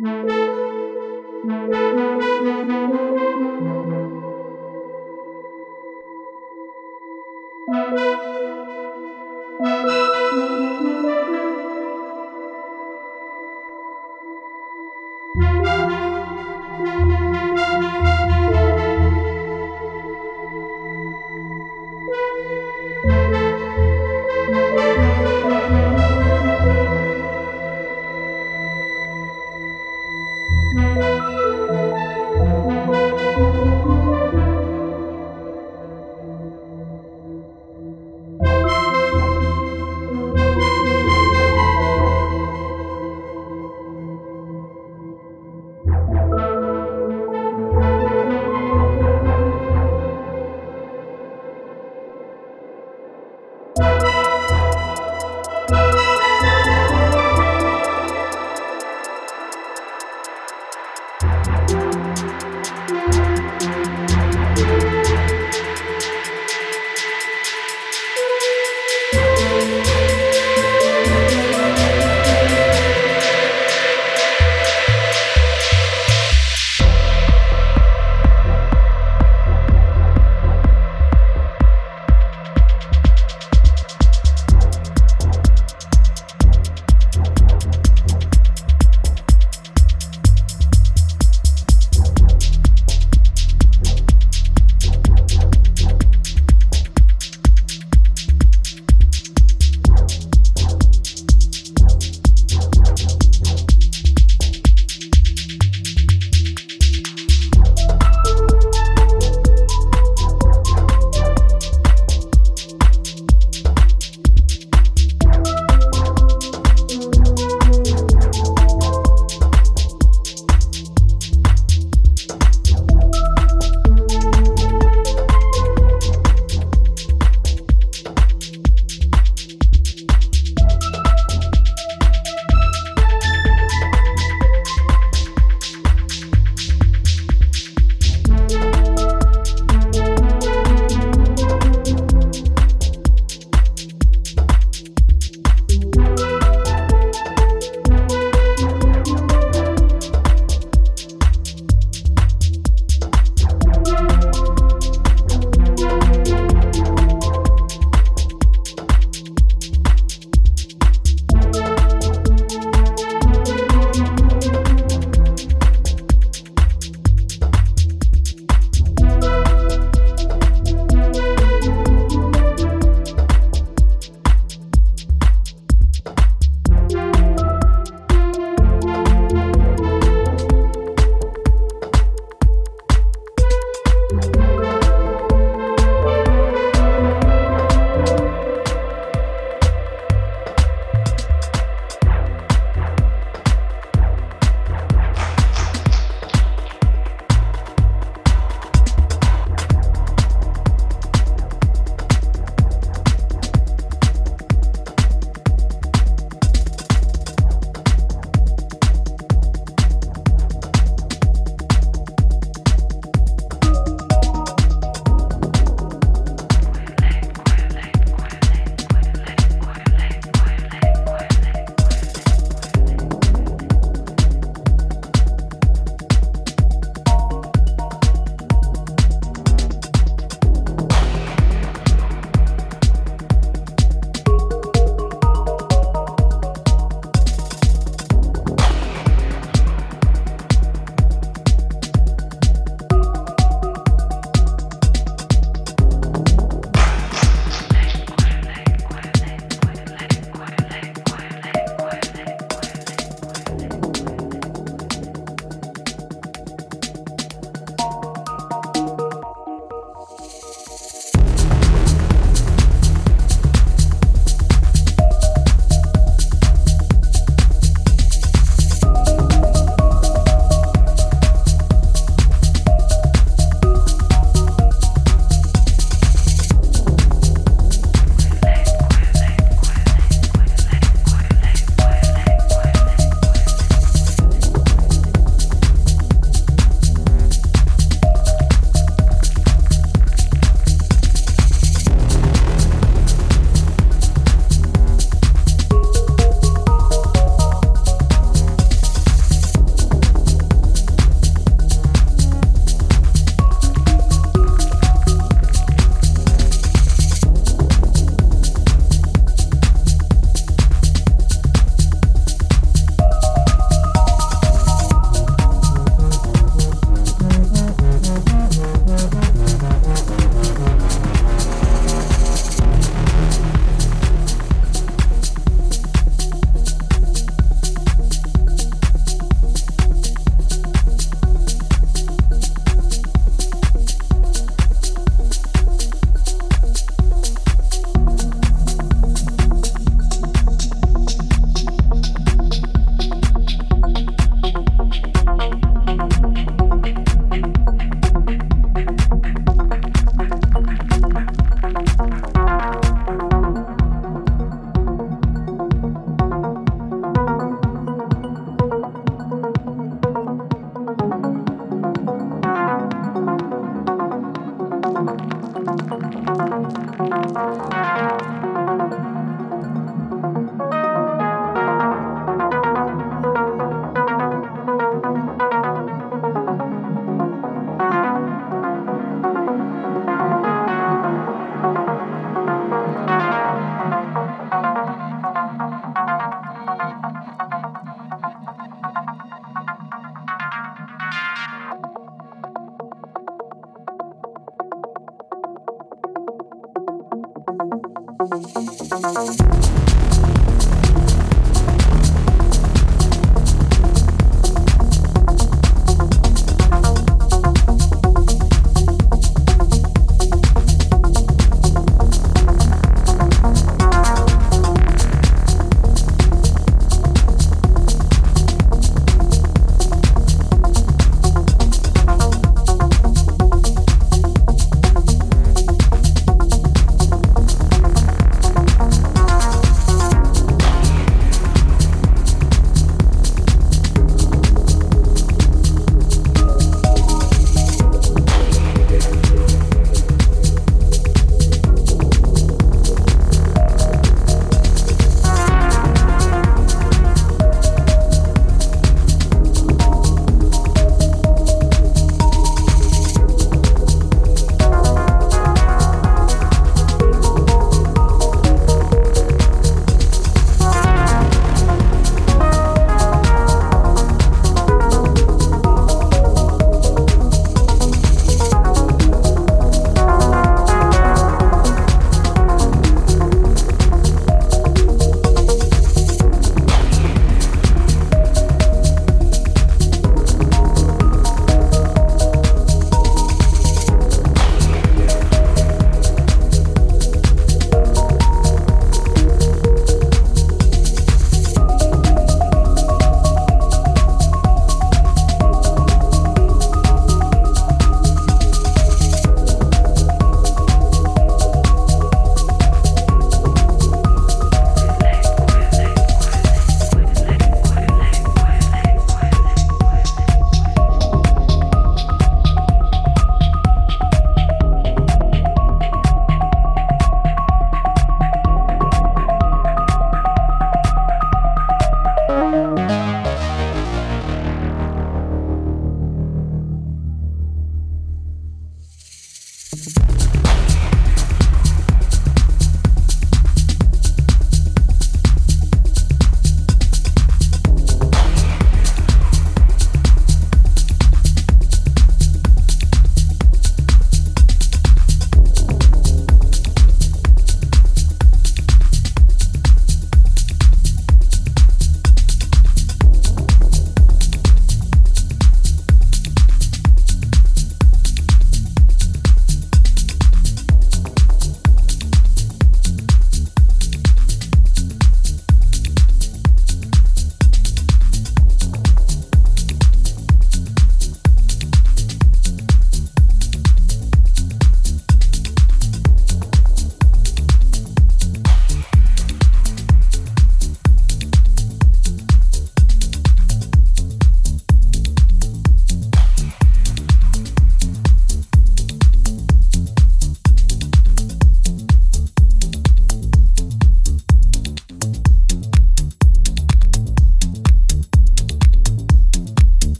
Música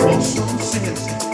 Wilson singing.